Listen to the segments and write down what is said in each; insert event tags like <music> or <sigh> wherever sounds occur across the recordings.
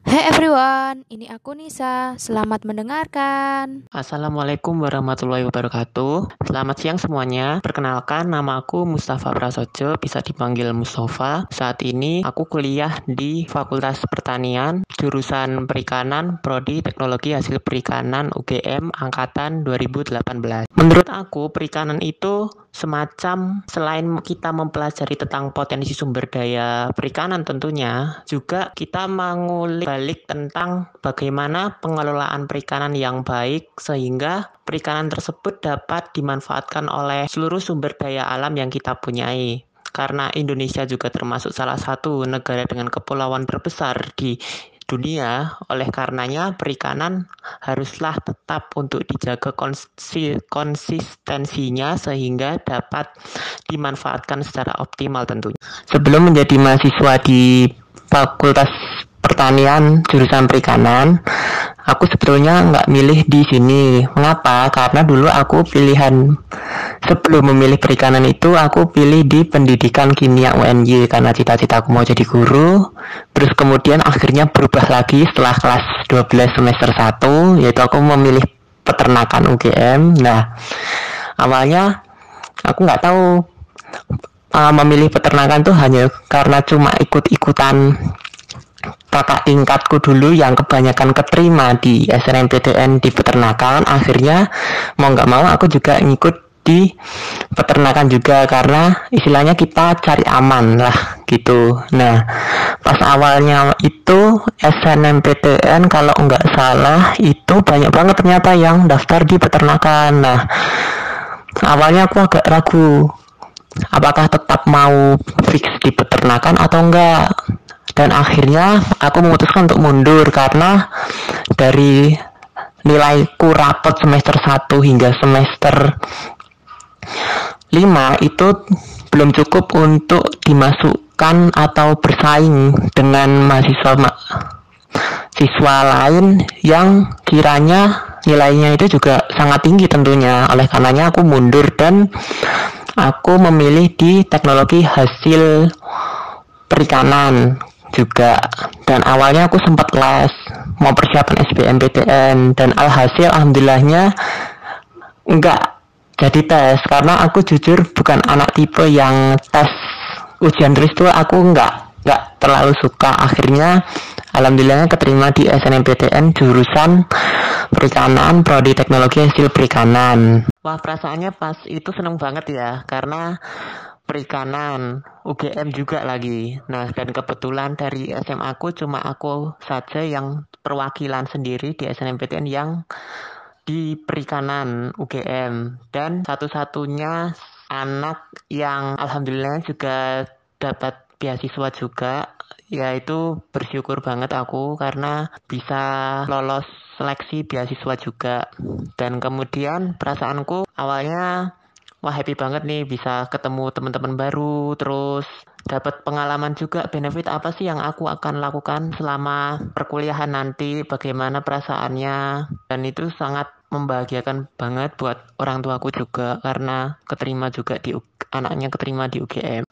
Hey everyone, ini aku Nisa. Selamat mendengarkan. Assalamualaikum warahmatullahi wabarakatuh. Selamat siang semuanya. Perkenalkan, nama aku Mustafa Prasojo, bisa dipanggil Mustafa. Saat ini aku kuliah di Fakultas Pertanian, jurusan Perikanan, Prodi Teknologi Hasil Perikanan UGM angkatan 2018. Menurut aku, perikanan itu semacam selain kita mempelajari tentang potensi sumber daya perikanan tentunya, juga kita mengulik balik tentang bagaimana pengelolaan perikanan yang baik sehingga perikanan tersebut dapat dimanfaatkan oleh seluruh sumber daya alam yang kita punyai. Karena Indonesia juga termasuk salah satu negara dengan kepulauan terbesar di dunia, oleh karenanya perikanan haruslah tetap untuk dijaga konsistensinya sehingga dapat dimanfaatkan secara optimal tentunya. Sebelum menjadi mahasiswa di Fakultas pertanian jurusan perikanan aku sebetulnya nggak milih di sini. Mengapa? Karena dulu aku pilihan sebelum memilih perikanan itu aku pilih di pendidikan kimia UNY karena cita-cita aku mau jadi guru. Terus kemudian akhirnya berubah lagi setelah kelas 12 semester 1 yaitu aku memilih peternakan UGM nah awalnya aku nggak tahu uh, memilih peternakan tuh hanya karena cuma ikut-ikutan kakak tingkatku dulu yang kebanyakan keterima di SNMPTN di peternakan. Akhirnya mau nggak mau aku juga ngikut di peternakan juga karena istilahnya kita cari aman lah gitu. Nah pas awalnya itu SNMPTN kalau nggak salah itu banyak banget ternyata yang daftar di peternakan. Nah awalnya aku agak ragu apakah tetap mau fix di peternakan atau enggak dan akhirnya aku memutuskan untuk mundur karena dari nilaiku rapot semester 1 hingga semester 5 itu belum cukup untuk dimasukkan atau bersaing dengan mahasiswa ma siswa lain yang kiranya nilainya itu juga sangat tinggi tentunya. Oleh karenanya aku mundur dan aku memilih di teknologi hasil perikanan juga. Dan awalnya aku sempat les mau persiapan SBMPTN dan alhasil alhamdulillahnya enggak jadi tes. Karena aku jujur bukan anak tipe yang tes ujian tulis itu aku enggak enggak terlalu suka. Akhirnya alhamdulillahnya keterima di SNMPTN jurusan perikanan prodi teknologi hasil perikanan. Wah perasaannya pas. Itu seneng banget ya karena perikanan, UGM juga lagi. Nah, dan kebetulan dari SMA aku cuma aku saja yang perwakilan sendiri di SNMPTN yang di perikanan UGM dan satu-satunya anak yang alhamdulillah juga dapat beasiswa juga yaitu bersyukur banget aku karena bisa lolos seleksi beasiswa juga dan kemudian perasaanku awalnya wah happy banget nih bisa ketemu teman-teman baru terus dapat pengalaman juga benefit apa sih yang aku akan lakukan selama perkuliahan nanti bagaimana perasaannya. Dan itu sangat membahagiakan banget buat orang tuaku juga karena keterima juga di anaknya keterima di UGM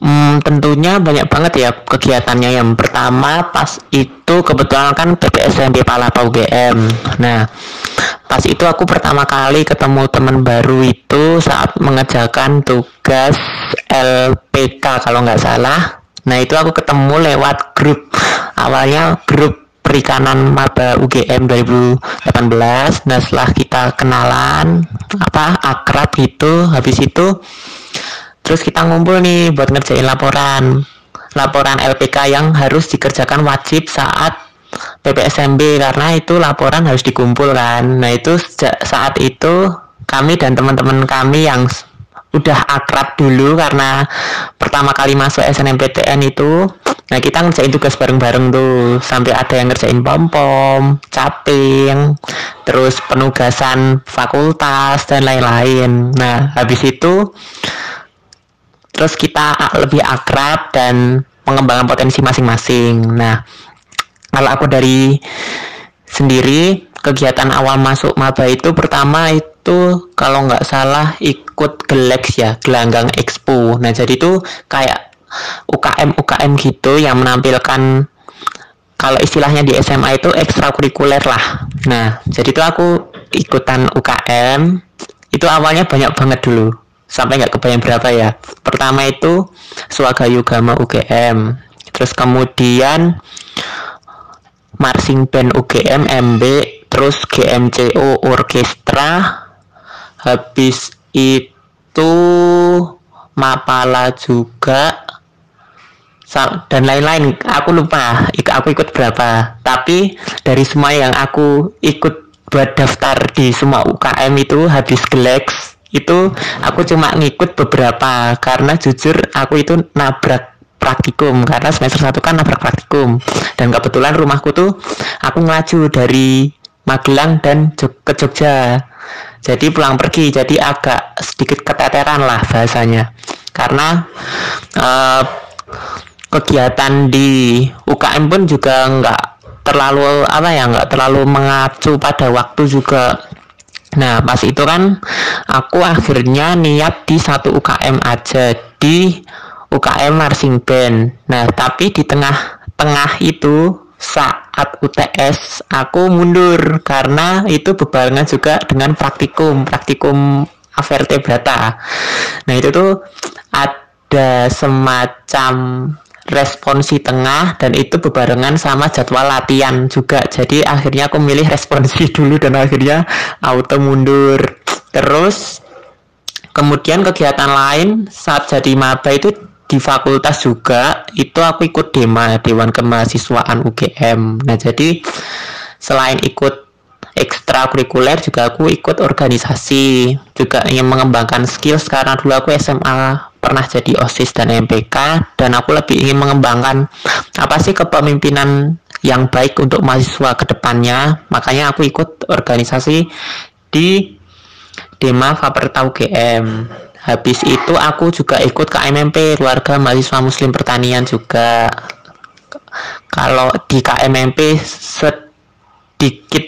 Hmm, tentunya banyak banget ya kegiatannya. Yang pertama pas itu kebetulan kan PPSMB Palapa UGM. Nah, pas itu aku pertama kali ketemu teman baru itu saat mengerjakan tugas LPK kalau nggak salah. Nah, itu aku ketemu lewat grup. Awalnya grup perikanan maba UGM 2018. Nah, setelah kita kenalan apa akrab gitu, habis itu Terus kita ngumpul nih buat ngerjain laporan. Laporan LPK yang harus dikerjakan wajib saat PPSMB karena itu laporan harus dikumpulkan. Nah, itu saat itu kami dan teman-teman kami yang udah akrab dulu karena pertama kali masuk SNMPTN itu nah kita ngerjain tugas bareng-bareng tuh sampai ada yang ngerjain pom-pom, caping, terus penugasan fakultas dan lain-lain. Nah, habis itu terus kita lebih akrab dan mengembangkan potensi masing-masing. Nah, kalau aku dari sendiri kegiatan awal masuk maba itu pertama itu kalau nggak salah ikut Gelex ya, Gelanggang Expo. Nah, jadi itu kayak UKM UKM gitu yang menampilkan kalau istilahnya di SMA itu ekstrakurikuler lah. Nah, jadi itu aku ikutan UKM. Itu awalnya banyak banget dulu. Sampai nggak kebayang berapa ya. Pertama itu Swagayu Gama UGM. Terus kemudian marching band UGM MB, terus GMCO orkestra. Habis itu Mapala juga. Dan lain-lain. Aku lupa aku ikut berapa. Tapi dari semua yang aku ikut buat daftar di semua UKM itu habis gelex itu aku cuma ngikut beberapa. Karena jujur aku itu nabrak praktikum. Karena semester satu kan nabrak praktikum. Dan kebetulan rumahku tuh aku ngelaju dari Magelang dan ke Jogja. Jadi pulang pergi jadi agak sedikit keteteran lah bahasanya. Karena uh, kegiatan di UKM pun juga nggak terlalu apa ya nggak terlalu mengacu pada waktu juga. Nah pas itu kan aku akhirnya niat di satu UKM aja di UKM marching band. Nah tapi di tengah-tengah itu saat UTS aku mundur karena itu berbarengan juga dengan praktikum praktikum avertebrata nah itu tuh ada semacam responsi tengah dan itu bebarengan sama jadwal latihan juga. Jadi akhirnya aku milih responsi <laughs> dulu dan akhirnya auto mundur. Terus kemudian kegiatan lain saat jadi maba itu di fakultas juga itu aku ikut DEMA Dewan Kemahasiswaan UGM nah jadi selain ikut ekstrakurikuler juga aku ikut organisasi juga ingin mengembangkan skill. Karena dulu aku SMA pernah jadi OSIS dan MPK dan aku lebih ingin mengembangkan apa sih kepemimpinan yang baik untuk mahasiswa ke depannya makanya aku ikut organisasi di Dema Faperta UGM habis itu aku juga ikut KMMP keluarga mahasiswa muslim pertanian juga. Kalau di KMMP sedikit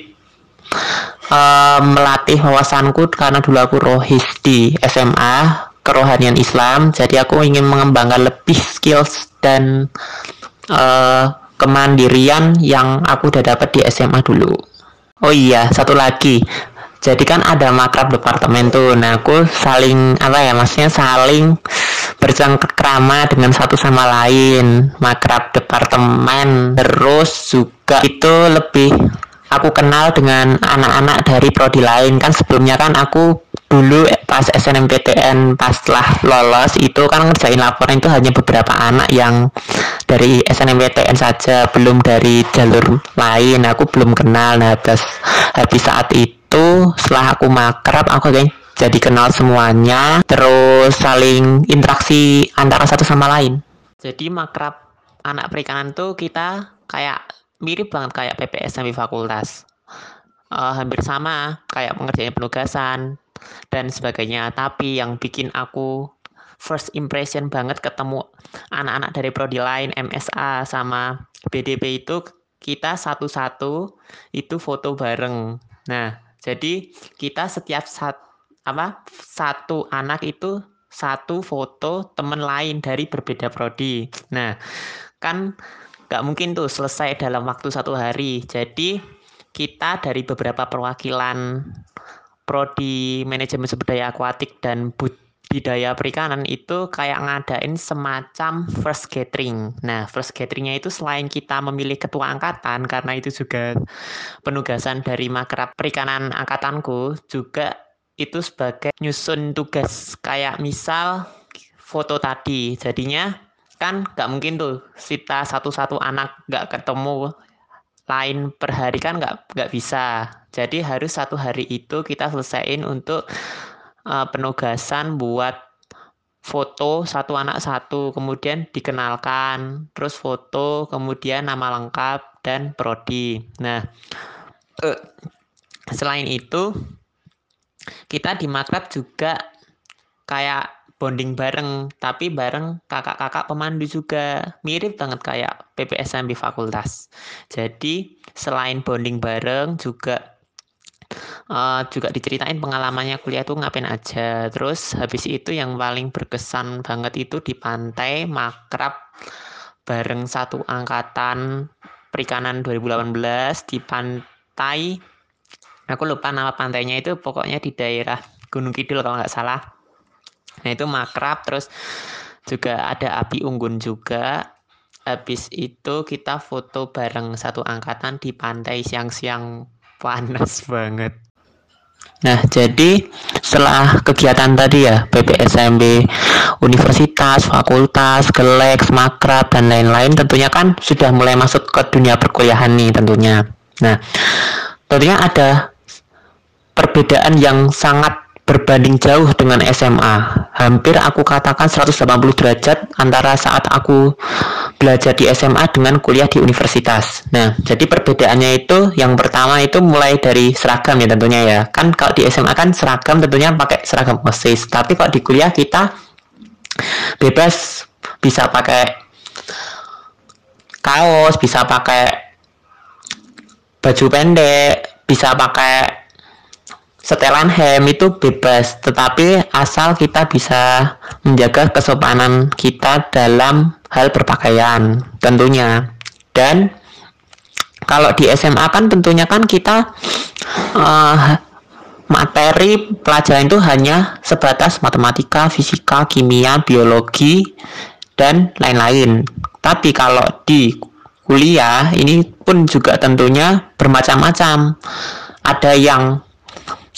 uh, melatih wawasanku karena dulu aku rohis di SMA kerohanian Islam. Jadi aku ingin mengembangkan lebih skills dan uh, kemandirian yang aku udah dapat di SMA dulu. Oh iya satu lagi jadi kan ada makrab departemen tuh. Nah aku saling apa ya maksudnya saling bercengkrama dengan satu sama lain. Makrab departemen terus juga itu lebih aku kenal dengan anak-anak dari prodi lain. Kan sebelumnya kan aku dulu pas SNMPTN pas setelah lolos itu kan ngerjain laporan itu hanya beberapa anak yang dari SNMPTN saja belum dari jalur lain. Aku belum kenal. Nah habis, habis saat itu setelah aku makrab aku kayak jadi kenal semuanya. Terus saling interaksi antara satu sama lain. Jadi makrab anak perikanan tuh kita kayak mirip banget kayak PPS di fakultas. Uh, hampir sama kayak pengerjaan penugasan dan sebagainya. Tapi yang bikin aku first impression banget ketemu anak-anak dari prodi lain MSA sama BDP itu kita satu-satu itu foto bareng. Nah, jadi kita setiap sat, apa satu anak itu satu foto temen lain dari berbeda prodi. Nah, kan nggak mungkin tuh selesai dalam waktu satu hari. Jadi kita dari beberapa perwakilan prodi manajemen sumber daya akuatik dan budidaya perikanan itu kayak ngadain semacam first gathering. Nah, first gatheringnya itu selain kita memilih ketua angkatan karena itu juga penugasan dari makrab perikanan angkatanku juga itu sebagai nyusun tugas kayak misal foto tadi. Jadinya kan nggak mungkin tuh kita satu-satu anak nggak ketemu lain per hari kan nggak nggak bisa. Jadi harus satu hari itu kita selesaiin untuk uh, penugasan buat foto satu anak satu, kemudian dikenalkan, terus foto, kemudian nama lengkap dan prodi. Nah, uh, selain itu kita di makrab juga kayak bonding bareng tapi bareng kakak-kakak pemandu juga. Mirip banget kayak PPSMB fakultas. Jadi selain bonding bareng juga uh, juga diceritain pengalamannya kuliah tuh ngapain aja. Terus habis itu yang paling berkesan banget itu di pantai makrab bareng satu angkatan perikanan 2018 di pantai. Aku lupa nama pantainya itu pokoknya di daerah Gunung Kidul kalau nggak salah nah itu makrab terus juga ada api unggun juga. Habis itu kita foto bareng satu angkatan di pantai siang-siang. Panas banget. Nah, jadi setelah kegiatan tadi ya, PPSMB, universitas, fakultas, gelek, makrab, dan lain-lain tentunya kan sudah mulai masuk ke dunia perkuliahan nih tentunya. Nah, tentunya ada perbedaan yang sangat berbanding jauh dengan SMA. Hampir aku katakan 180 derajat antara saat aku belajar di SMA dengan kuliah di universitas. Nah, jadi perbedaannya itu yang pertama itu mulai dari seragam ya tentunya ya. Kan kalau di SMA kan seragam tentunya pakai seragam OSIS, tapi kalau di kuliah kita bebas bisa pakai kaos, bisa pakai baju pendek, bisa pakai setelan hem itu bebas, tetapi asal kita bisa menjaga kesopanan kita dalam hal berpakaian tentunya. Dan kalau di SMA kan tentunya kan kita uh, materi pelajaran itu hanya sebatas matematika, fisika, kimia, biologi dan lain-lain. Tapi kalau di kuliah ini pun juga tentunya bermacam-macam. Ada yang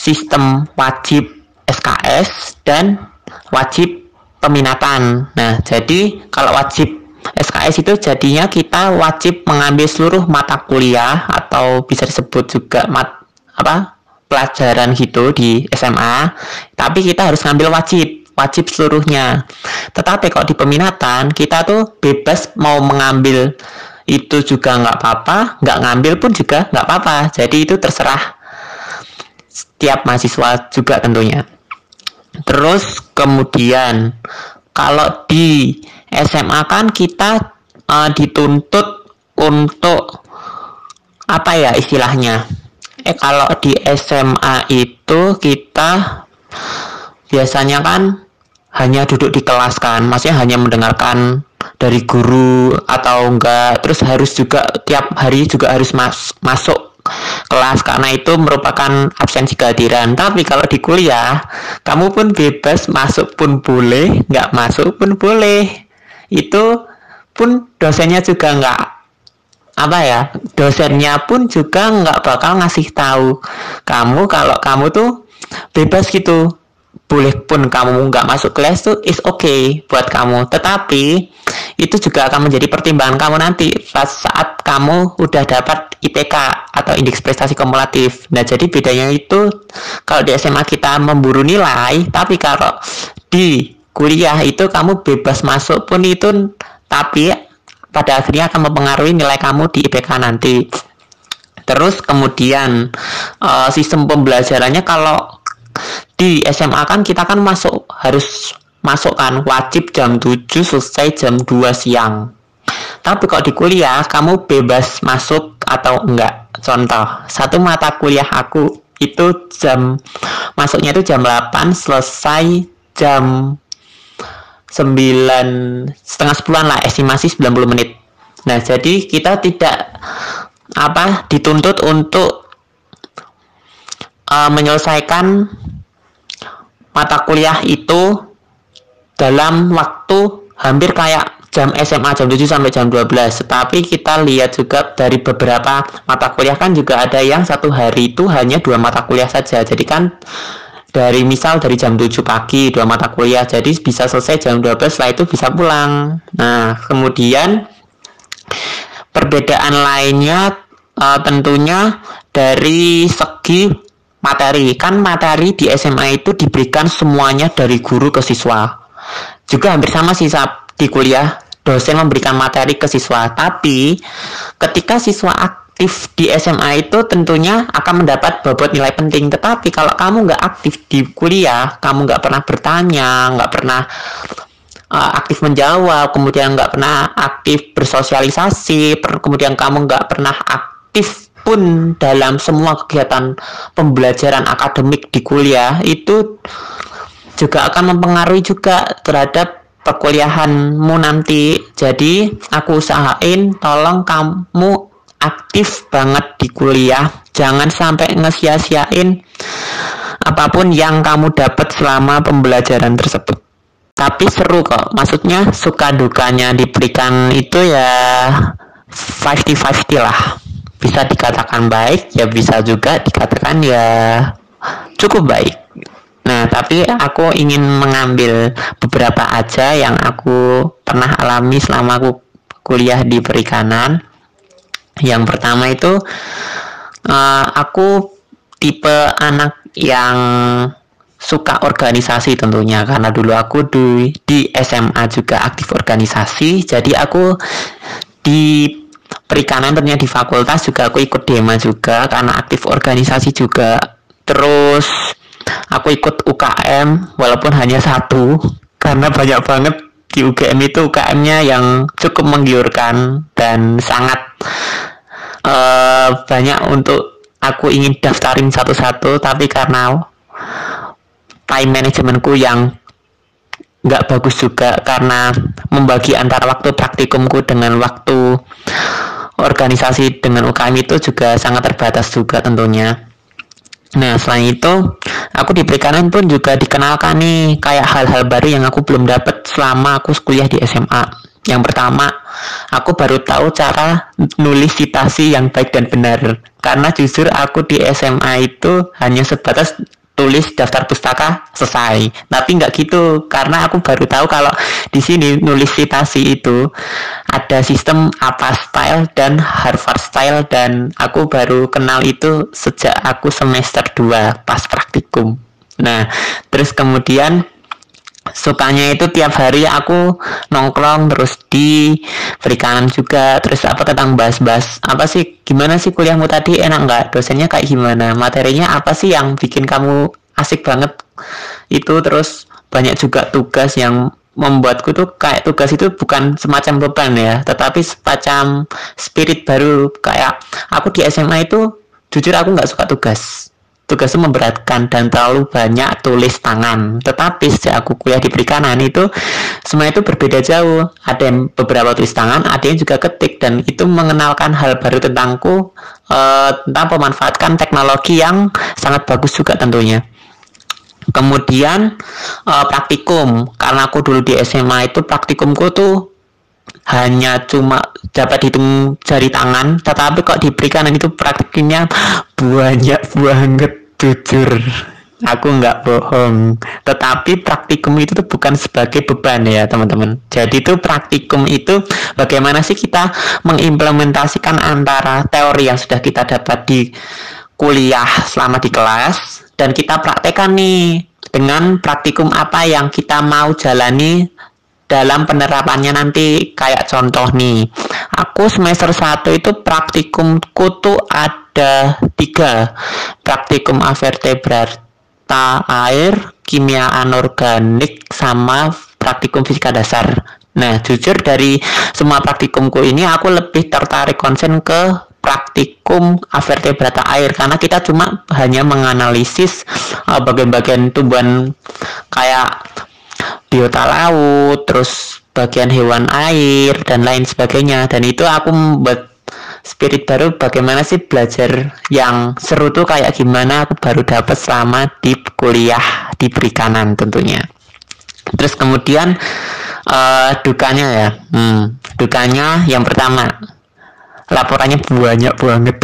sistem wajib SKS dan wajib peminatan. Nah, jadi kalau wajib SKS itu jadinya kita wajib mengambil seluruh mata kuliah atau bisa disebut juga mat apa pelajaran gitu di SMA, tapi kita harus ngambil wajib wajib seluruhnya. Tetapi kalau di peminatan kita tuh bebas mau mengambil itu juga nggak apa-apa, nggak ngambil pun juga nggak apa-apa. Jadi itu terserah setiap mahasiswa juga tentunya. Terus kemudian kalau di SMA kan kita uh, dituntut untuk apa ya istilahnya? Eh kalau di SMA itu kita biasanya kan hanya duduk di kelas kan, maksudnya hanya mendengarkan dari guru atau enggak, terus harus juga tiap hari juga harus mas masuk kelas karena itu merupakan absensi kehadiran. Tapi kalau di kuliah, kamu pun bebas masuk pun boleh, nggak masuk pun boleh. Itu pun dosennya juga nggak apa ya dosennya pun juga nggak bakal ngasih tahu kamu kalau kamu tuh bebas gitu boleh pun kamu nggak masuk kelas tuh is okay buat kamu tetapi itu juga akan menjadi pertimbangan kamu nanti saat kamu udah dapat IPK atau indeks prestasi kumulatif. Nah, jadi bedanya itu kalau di SMA kita memburu nilai, tapi kalau di kuliah itu kamu bebas masuk pun itu tapi pada akhirnya akan mempengaruhi nilai kamu di IPK nanti. Terus kemudian uh, sistem pembelajarannya kalau di SMA kan kita kan masuk harus masukkan wajib jam 7 selesai jam 2 siang. Tapi kalau di kuliah kamu bebas masuk atau enggak? Contoh satu mata kuliah aku itu jam masuknya itu jam 8 selesai jam 9 setengah sepuluhan lah estimasi 90 menit. Nah jadi kita tidak apa dituntut untuk uh, menyelesaikan mata kuliah itu dalam waktu hampir kayak jam SMA jam 7 sampai jam 12 tapi kita lihat juga dari beberapa mata kuliah kan juga ada yang satu hari itu hanya dua mata kuliah saja. Jadi kan dari misal dari jam 7 pagi dua mata kuliah jadi bisa selesai jam 12 setelah itu bisa pulang. Nah kemudian perbedaan lainnya uh, tentunya dari segi materi. Kan materi di SMA itu diberikan semuanya dari guru ke siswa. Juga hampir sama sih di kuliah. Dosen memberikan materi ke siswa. Tapi ketika siswa aktif di SMA itu tentunya akan mendapat bobot nilai penting. Tetapi kalau kamu nggak aktif di kuliah kamu nggak pernah bertanya nggak pernah uh, aktif menjawab kemudian nggak pernah aktif bersosialisasi kemudian kamu nggak pernah aktif pun dalam semua kegiatan pembelajaran akademik di kuliah itu juga akan mempengaruhi juga terhadap perkuliahanmu nanti. Jadi, aku usahain tolong kamu aktif banget di kuliah. Jangan sampai ngesia-siain apa pun yang kamu dapat selama pembelajaran tersebut. Tapi seru kok. Maksudnya suka dukanya diberikan itu ya 50-50 lah bisa dikatakan baik ya bisa juga dikatakan ya cukup baik. Nah tapi aku ingin mengambil beberapa aja yang aku pernah alami selama aku kuliah di perikanan. Yang pertama itu uh, aku tipe anak yang suka organisasi tentunya karena dulu aku di, di SMA juga aktif organisasi. Jadi aku di perikanan tentunya di fakultas juga aku ikut dema juga karena aktif organisasi juga. Terus aku ikut UKM walaupun hanya satu karena banyak banget di UGM itu UKM-nya yang cukup menggiurkan dan sangat uh, banyak untuk aku ingin daftarin satu-satu tapi karena time managementku yang nggak bagus juga karena membagi antara waktu praktikumku dengan waktu organisasi dengan UKM itu juga sangat terbatas juga tentunya. Nah, selain itu, aku di perikanan pun juga dikenalkan nih kayak hal-hal baru yang aku belum dapat selama aku kuliah di SMA. Yang pertama, aku baru tahu cara nulis citasi yang baik dan benar. Karena jujur aku di SMA itu hanya sebatas tulis daftar pustaka selesai. Tapi nggak gitu karena aku baru tahu kalau di sini nulis citasi itu ada sistem apa style dan Harvard style dan aku baru kenal itu sejak aku semester 2 pas praktikum. Nah terus kemudian sukanya itu tiap hari aku nongkrong terus di perikanan juga. Terus apa tentang bahas-bahas apa sih gimana sih kuliahmu tadi? Enak nggak? Dosennya kayak gimana? Materinya apa sih yang bikin kamu asik banget? Itu terus banyak juga tugas yang membuatku tuh kayak tugas itu bukan semacam beban ya tetapi semacam spirit baru. Kayak aku di SMA itu jujur aku nggak suka tugas tugas itu memberatkan dan terlalu banyak tulis tangan. Tetapi sejak aku kuliah di perikanan itu semua itu berbeda jauh. Ada yang beberapa tulis tangan, ada yang juga ketik dan itu mengenalkan hal baru tentangku uh, tentang pemanfaatkan teknologi yang sangat bagus juga tentunya. Kemudian uh, praktikum karena aku dulu di SMA itu praktikumku tuh hanya cuma dapat hitung jari tangan tetapi kok di perikanan itu praktiknya banyak banget jujur. Aku nggak bohong. Tetapi praktikum itu tuh bukan sebagai beban ya teman-teman. Jadi tuh praktikum itu bagaimana sih kita mengimplementasikan antara teori yang sudah kita dapat di kuliah selama di kelas dan kita praktekkan nih dengan praktikum apa yang kita mau jalani dalam penerapannya nanti. Kayak contoh nih aku semester 1 itu praktikumku tuh ada tiga. Praktikum avertebrata air kimia anorganik sama praktikum fisika dasar. Nah jujur dari semua praktikumku ini aku lebih tertarik konsen ke praktikum avertebrata air. Karena kita cuma hanya menganalisis uh, bagian-bagian tumbuhan kayak biota laut, terus bagian hewan air dan lain sebagainya. Dan itu aku membuat spirit baru bagaimana sih belajar yang seru tuh kayak gimana aku baru dapat selama di kuliah di perikanan tentunya. Terus kemudian uh, dukanya ya, hmm, dukanya yang pertama laporannya banyak banget.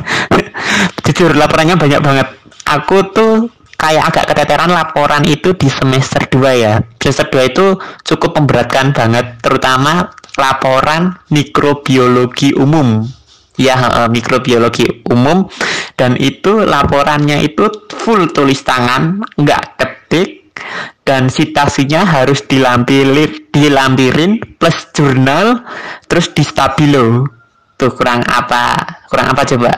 <laughs> Jujur laporannya banyak banget. Aku tuh kayak agak keteteran laporan itu di semester 2 ya. Semester 2 itu cukup memberatkan banget, terutama laporan mikrobiologi umum. Ya, mikrobiologi umum dan itu laporannya itu full tulis tangan, nggak ketik dan citasinya harus dilampirin, dilampirin plus jurnal terus di stabilo. Tuh kurang apa? Kurang apa coba?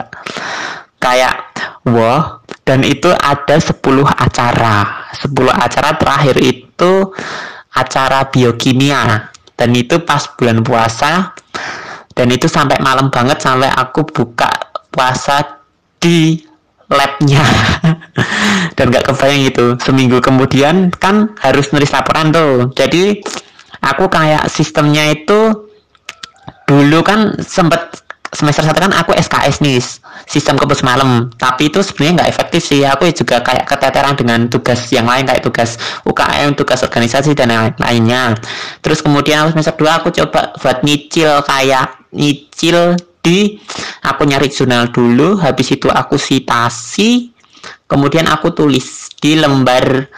Kayak wah dan itu ada 10 acara. 10 acara terakhir itu acara biokimia. Dan itu pas bulan puasa. Dan itu sampai malam banget sampai aku buka puasa di labnya. <laughs> Dan gak kebayang itu. Seminggu kemudian kan harus nulis laporan tuh. Jadi aku kayak sistemnya itu dulu kan sempet semester satu kan aku SKS nih sistem kampus malam. Tapi itu sebenarnya nggak efektif sih. Aku juga kayak keteteran dengan tugas yang lain kayak tugas UKM tugas organisasi dan lain lainnya terus kemudian semester dua aku coba buat nyicil kayak nyicil di aku nyari jurnal dulu habis itu aku citasi kemudian aku tulis di lembar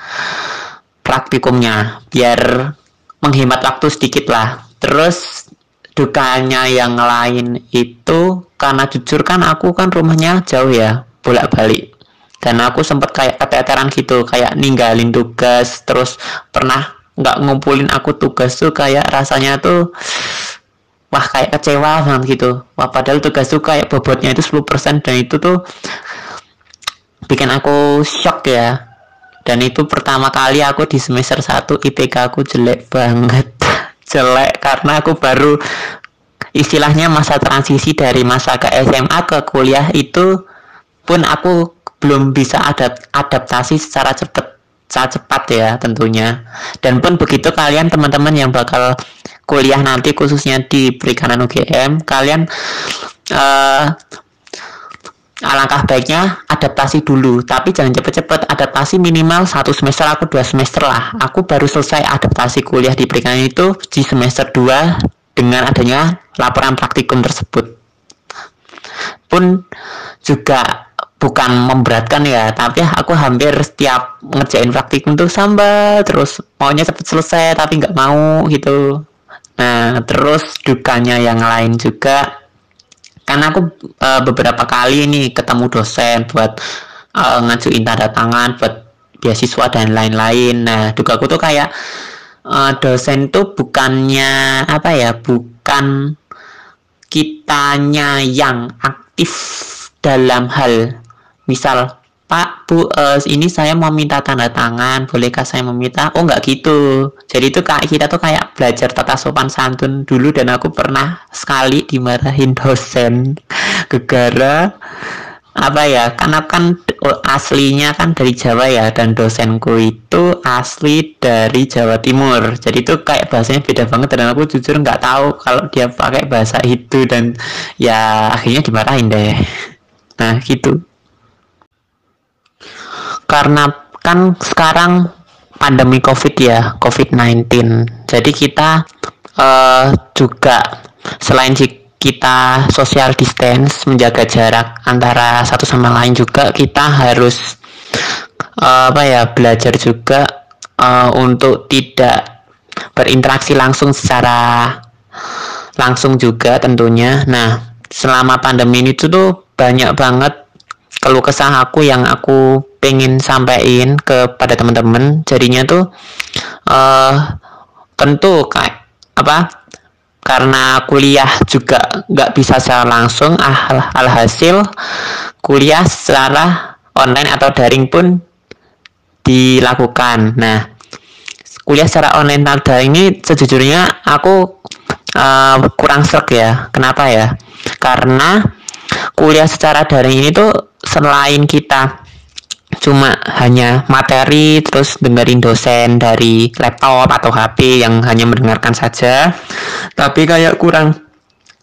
praktikumnya biar menghemat waktu sedikit lah. Terus dukanya yang lain itu karena jujur kan aku kan rumahnya jauh ya bolak-balik. Dan aku sempat kayak keteteran gitu kayak ninggalin tugas terus pernah nggak ngumpulin aku tugas tuh kayak rasanya tuh wah kayak kecewa banget gitu. Wah padahal tugas tuh kayak bobotnya itu 10% dan itu tuh bikin aku shock ya. Dan itu pertama kali aku di semester 1 IPK aku jelek banget <laughs> jelek karena aku baru istilahnya masa transisi dari masa ke SMA ke kuliah itu pun aku belum bisa adapt adaptasi secara cepat secara cepat ya tentunya. Dan pun begitu kalian teman-teman yang bakal kuliah nanti khususnya di perikanan UGM kalian uh, alangkah baiknya adaptasi dulu tapi jangan cepet-cepet adaptasi minimal satu semester aku dua semester lah. Aku baru selesai adaptasi kuliah di perikanan itu di semester 2 dengan adanya laporan praktikum tersebut. Pun juga bukan memberatkan ya tapi aku hampir setiap ngerjain praktikum tuh sambil terus maunya cepet selesai tapi nggak mau gitu. Nah terus dukanya yang lain juga karena aku uh, beberapa kali ini ketemu dosen buat uh, ngajuin tanda tangan buat beasiswa dan lain-lain. Nah juga aku tuh kayak uh, dosen tuh bukannya apa ya bukan kitanya yang aktif dalam hal misal Pak, Bu, uh, ini saya mau minta tanda tangan, bolehkah saya meminta? Oh, nggak gitu. Jadi itu kayak kita tuh kayak belajar tata sopan santun dulu dan aku pernah sekali dimarahin dosen. <laughs> Gegara. Apa ya? Karena kan aslinya kan dari Jawa ya dan dosenku itu asli dari Jawa Timur. Jadi itu kayak bahasanya beda banget dan aku jujur nggak tahu kalau dia pakai bahasa itu dan ya akhirnya dimarahin deh. Nah gitu karena kan sekarang pandemi COVID ya, COVID-19. Jadi kita uh, juga selain kita social distance, menjaga jarak antara satu sama lain juga kita harus uh, apa ya belajar juga uh, untuk tidak berinteraksi langsung secara langsung juga tentunya. Nah, selama pandemi ini tuh banyak banget keluh kesah aku yang aku pengen sampaikan kepada teman-teman. Jadinya tuh uh, tentu kayak apa karena kuliah juga nggak bisa secara langsung ah, alhasil kuliah secara online atau daring pun dilakukan. Nah kuliah secara online atau daring ini sejujurnya aku uh, kurang serk ya. Kenapa ya? Karena kuliah secara daring ini tuh selain kita. Cuma hanya materi terus dengerin dosen dari laptop atau HP yang hanya mendengarkan saja. Tapi kayak kurang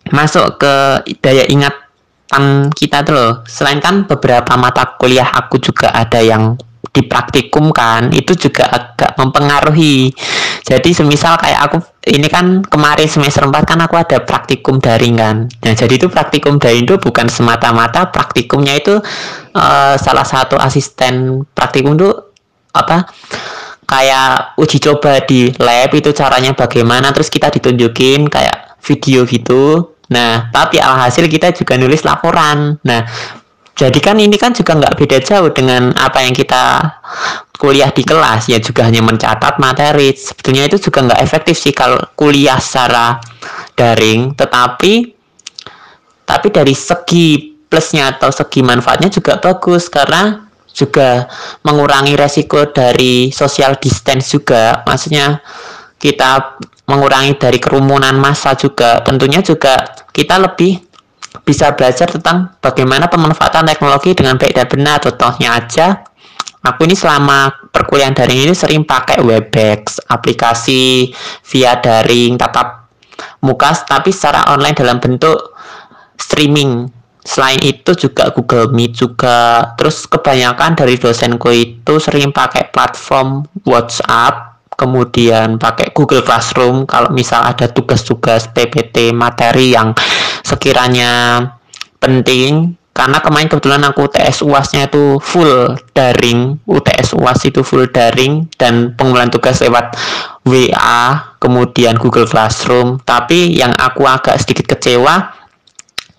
masuk ke daya ingatan kita tuh loh. Selain kan beberapa mata kuliah aku juga ada yang dipraktikumkan itu juga agak mempengaruhi jadi semisal kayak aku ini kan kemarin semester 4 kan aku ada praktikum daring kan. Nah jadi itu praktikum daring itu bukan semata-mata praktikumnya itu uh, salah satu asisten praktikum itu apa kayak uji coba di lab itu caranya bagaimana terus kita ditunjukin kayak video gitu. Nah tapi alhasil kita juga nulis laporan. Nah jadi kan ini kan juga nggak beda jauh dengan apa yang kita kuliah di kelas ya juga hanya mencatat materi. Sebetulnya itu juga nggak efektif sih kalau kuliah secara daring. Tetapi tapi dari segi plusnya atau segi manfaatnya juga bagus karena juga mengurangi resiko dari social distance juga. Maksudnya kita mengurangi dari kerumunan massa juga. Tentunya juga kita lebih bisa belajar tentang bagaimana pemanfaatan teknologi dengan baik dan benar. Contohnya aja, aku ini selama perkuliahan daring ini sering pakai Webex, aplikasi via daring tatap muka, tapi secara online dalam bentuk streaming. Selain itu juga Google Meet juga. Terus kebanyakan dari dosenku itu sering pakai platform WhatsApp kemudian pakai Google Classroom kalau misal ada tugas-tugas PPT materi yang sekiranya penting karena kemarin kebetulan aku UTS UASnya itu full daring UTS UAS itu full daring dan pengumpulan tugas lewat WA kemudian Google Classroom tapi yang aku agak sedikit kecewa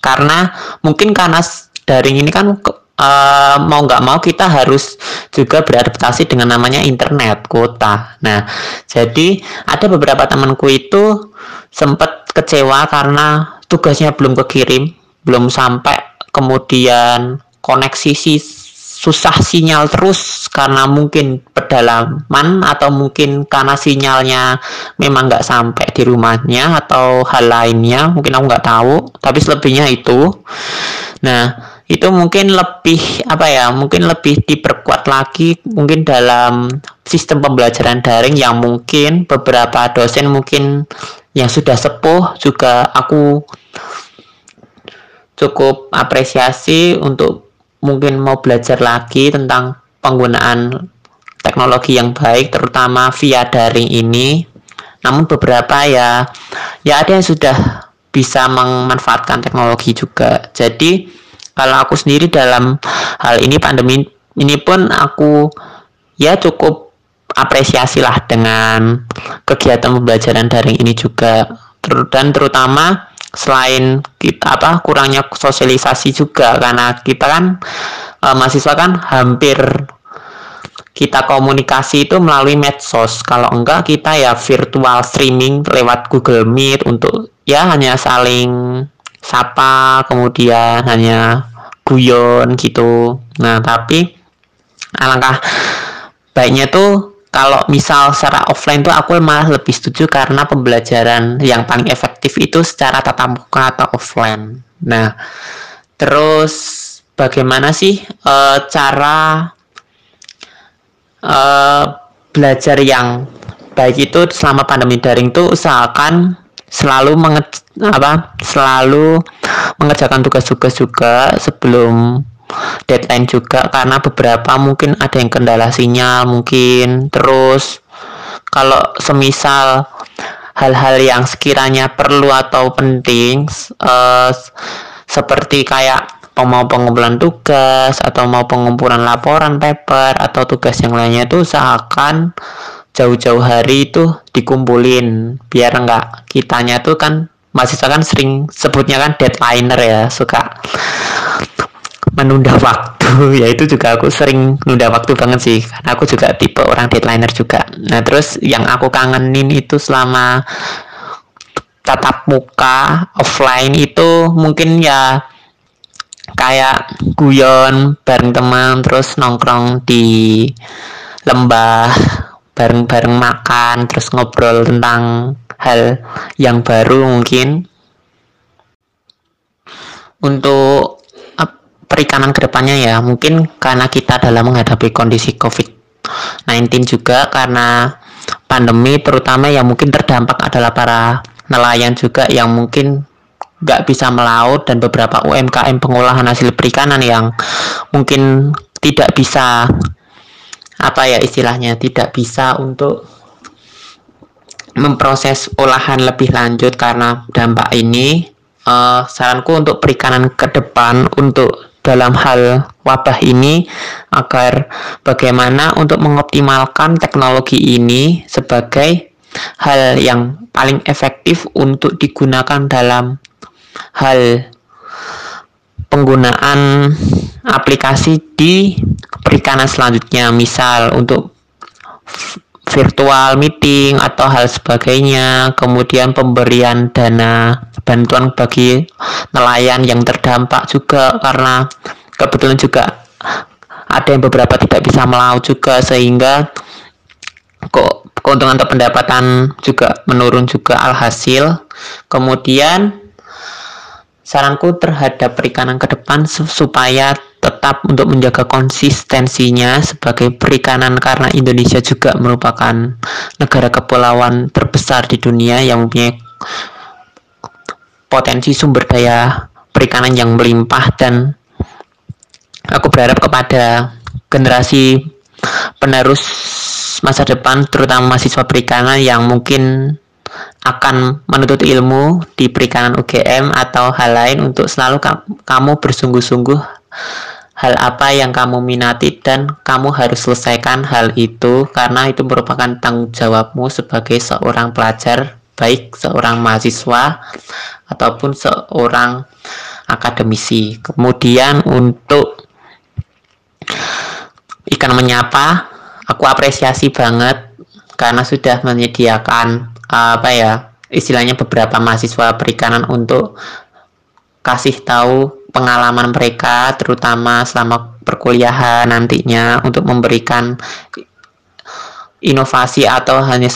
karena mungkin karena daring ini kan uh, mau nggak mau kita harus juga beradaptasi dengan namanya internet kuota. Nah, jadi ada beberapa temanku itu sempat kecewa karena tugasnya belum kekirim, belum sampai, kemudian koneksi si susah sinyal terus karena mungkin pedalaman atau mungkin karena sinyalnya memang nggak sampai di rumahnya atau hal lainnya mungkin aku nggak tahu tapi selebihnya itu. Nah itu mungkin lebih apa ya mungkin lebih diperkuat lagi mungkin dalam sistem pembelajaran daring yang mungkin beberapa dosen mungkin yang sudah sepuh juga aku cukup apresiasi untuk mungkin mau belajar lagi tentang penggunaan teknologi yang baik terutama via daring ini. Namun beberapa ya ya ada yang sudah bisa memanfaatkan teknologi juga. Jadi kalau aku sendiri dalam hal ini pandemi ini pun aku ya cukup apresiasi lah dengan kegiatan pembelajaran daring ini juga. Dan terutama selain kita apa kurangnya sosialisasi juga karena kita kan e, mahasiswa kan hampir kita komunikasi itu melalui medsos. Kalau enggak kita ya virtual streaming lewat Google Meet untuk ya hanya saling sapa kemudian hanya guyon gitu. Nah tapi alangkah baiknya tuh kalau misal secara offline tuh aku malah lebih setuju karena pembelajaran yang paling efektif itu secara tatap muka atau offline. Nah, terus bagaimana sih uh, cara uh, belajar yang baik itu selama pandemi daring tuh usahakan selalu menge apa selalu mengerjakan tugas-tugas juga sebelum deadline juga karena beberapa mungkin ada yang kendala sinyal mungkin. Terus kalau semisal hal-hal yang sekiranya perlu atau penting uh, seperti kayak mau pengumpulan tugas atau mau pengumpulan laporan paper atau tugas yang lainnya itu usahakan jauh-jauh hari itu dikumpulin. Biar enggak kitanya tuh kan masih kan sering sebutnya kan deadlineer ya suka menunda waktu. <laughs> Ya itu juga aku sering nunda waktu banget sih. Karena aku juga tipe orang deadlineer juga. Nah terus yang aku kangenin itu selama tatap muka offline itu mungkin ya kayak guyon bareng teman terus nongkrong di lembah bareng-bareng makan terus ngobrol tentang hal yang baru mungkin. Untuk perikanan ke depannya ya. Mungkin karena kita dalam menghadapi kondisi COVID-19 juga karena pandemi terutama yang mungkin terdampak adalah para nelayan juga yang mungkin nggak bisa melaut dan beberapa UMKM pengolahan hasil perikanan yang mungkin tidak bisa apa ya istilahnya tidak bisa untuk memproses olahan lebih lanjut karena dampak ini. Uh, saranku untuk perikanan ke depan untuk dalam hal wabah ini agar bagaimana untuk mengoptimalkan teknologi ini sebagai hal yang paling efektif untuk digunakan dalam hal penggunaan aplikasi di perikanan selanjutnya misal untuk virtual meeting atau hal sebagainya kemudian pemberian dana bantuan bagi nelayan yang terdampak juga karena kebetulan juga ada yang beberapa tidak bisa melaut juga sehingga kok keuntungan atau pendapatan juga menurun juga alhasil. Kemudian saranku terhadap perikanan ke depan supaya tetap untuk menjaga konsistensinya sebagai perikanan karena Indonesia juga merupakan negara kepulauan terbesar di dunia yang mempunyai potensi sumber daya perikanan yang melimpah dan aku berharap kepada generasi penerus masa depan terutama mahasiswa perikanan yang mungkin akan menuntut ilmu di perikanan UGM atau hal lain untuk selalu kamu bersungguh-sungguh hal apa yang kamu minati dan kamu harus selesaikan hal itu karena itu merupakan tanggung jawabmu sebagai seorang pelajar baik seorang mahasiswa ataupun seorang akademisi. Kemudian untuk ikan menyapa, aku apresiasi banget karena sudah menyediakan apa ya istilahnya beberapa mahasiswa perikanan untuk kasih tahu pengalaman mereka terutama selama perkuliahan nantinya untuk memberikan inovasi atau hanya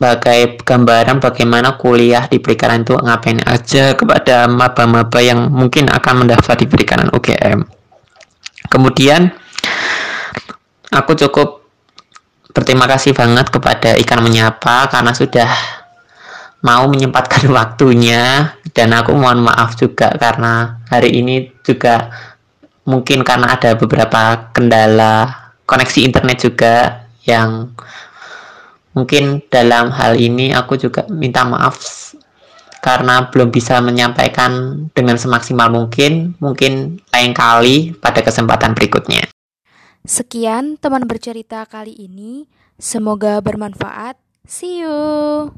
sebagai gambaran bagaimana kuliah di perikanan itu ngapain aja kepada maba-maba yang mungkin akan mendaftar di perikanan UGM. Kemudian aku cukup berterima kasih banget kepada ikan menyapa karena sudah mau menyempatkan <laughs> waktunya dan aku mohon maaf juga karena hari ini juga mungkin karena ada beberapa kendala koneksi internet juga yang mungkin dalam hal ini aku juga minta maaf karena belum bisa menyampaikan dengan semaksimal mungkin mungkin lain kali pada kesempatan berikutnya Sekian teman bercerita kali ini. Semoga bermanfaat. See you.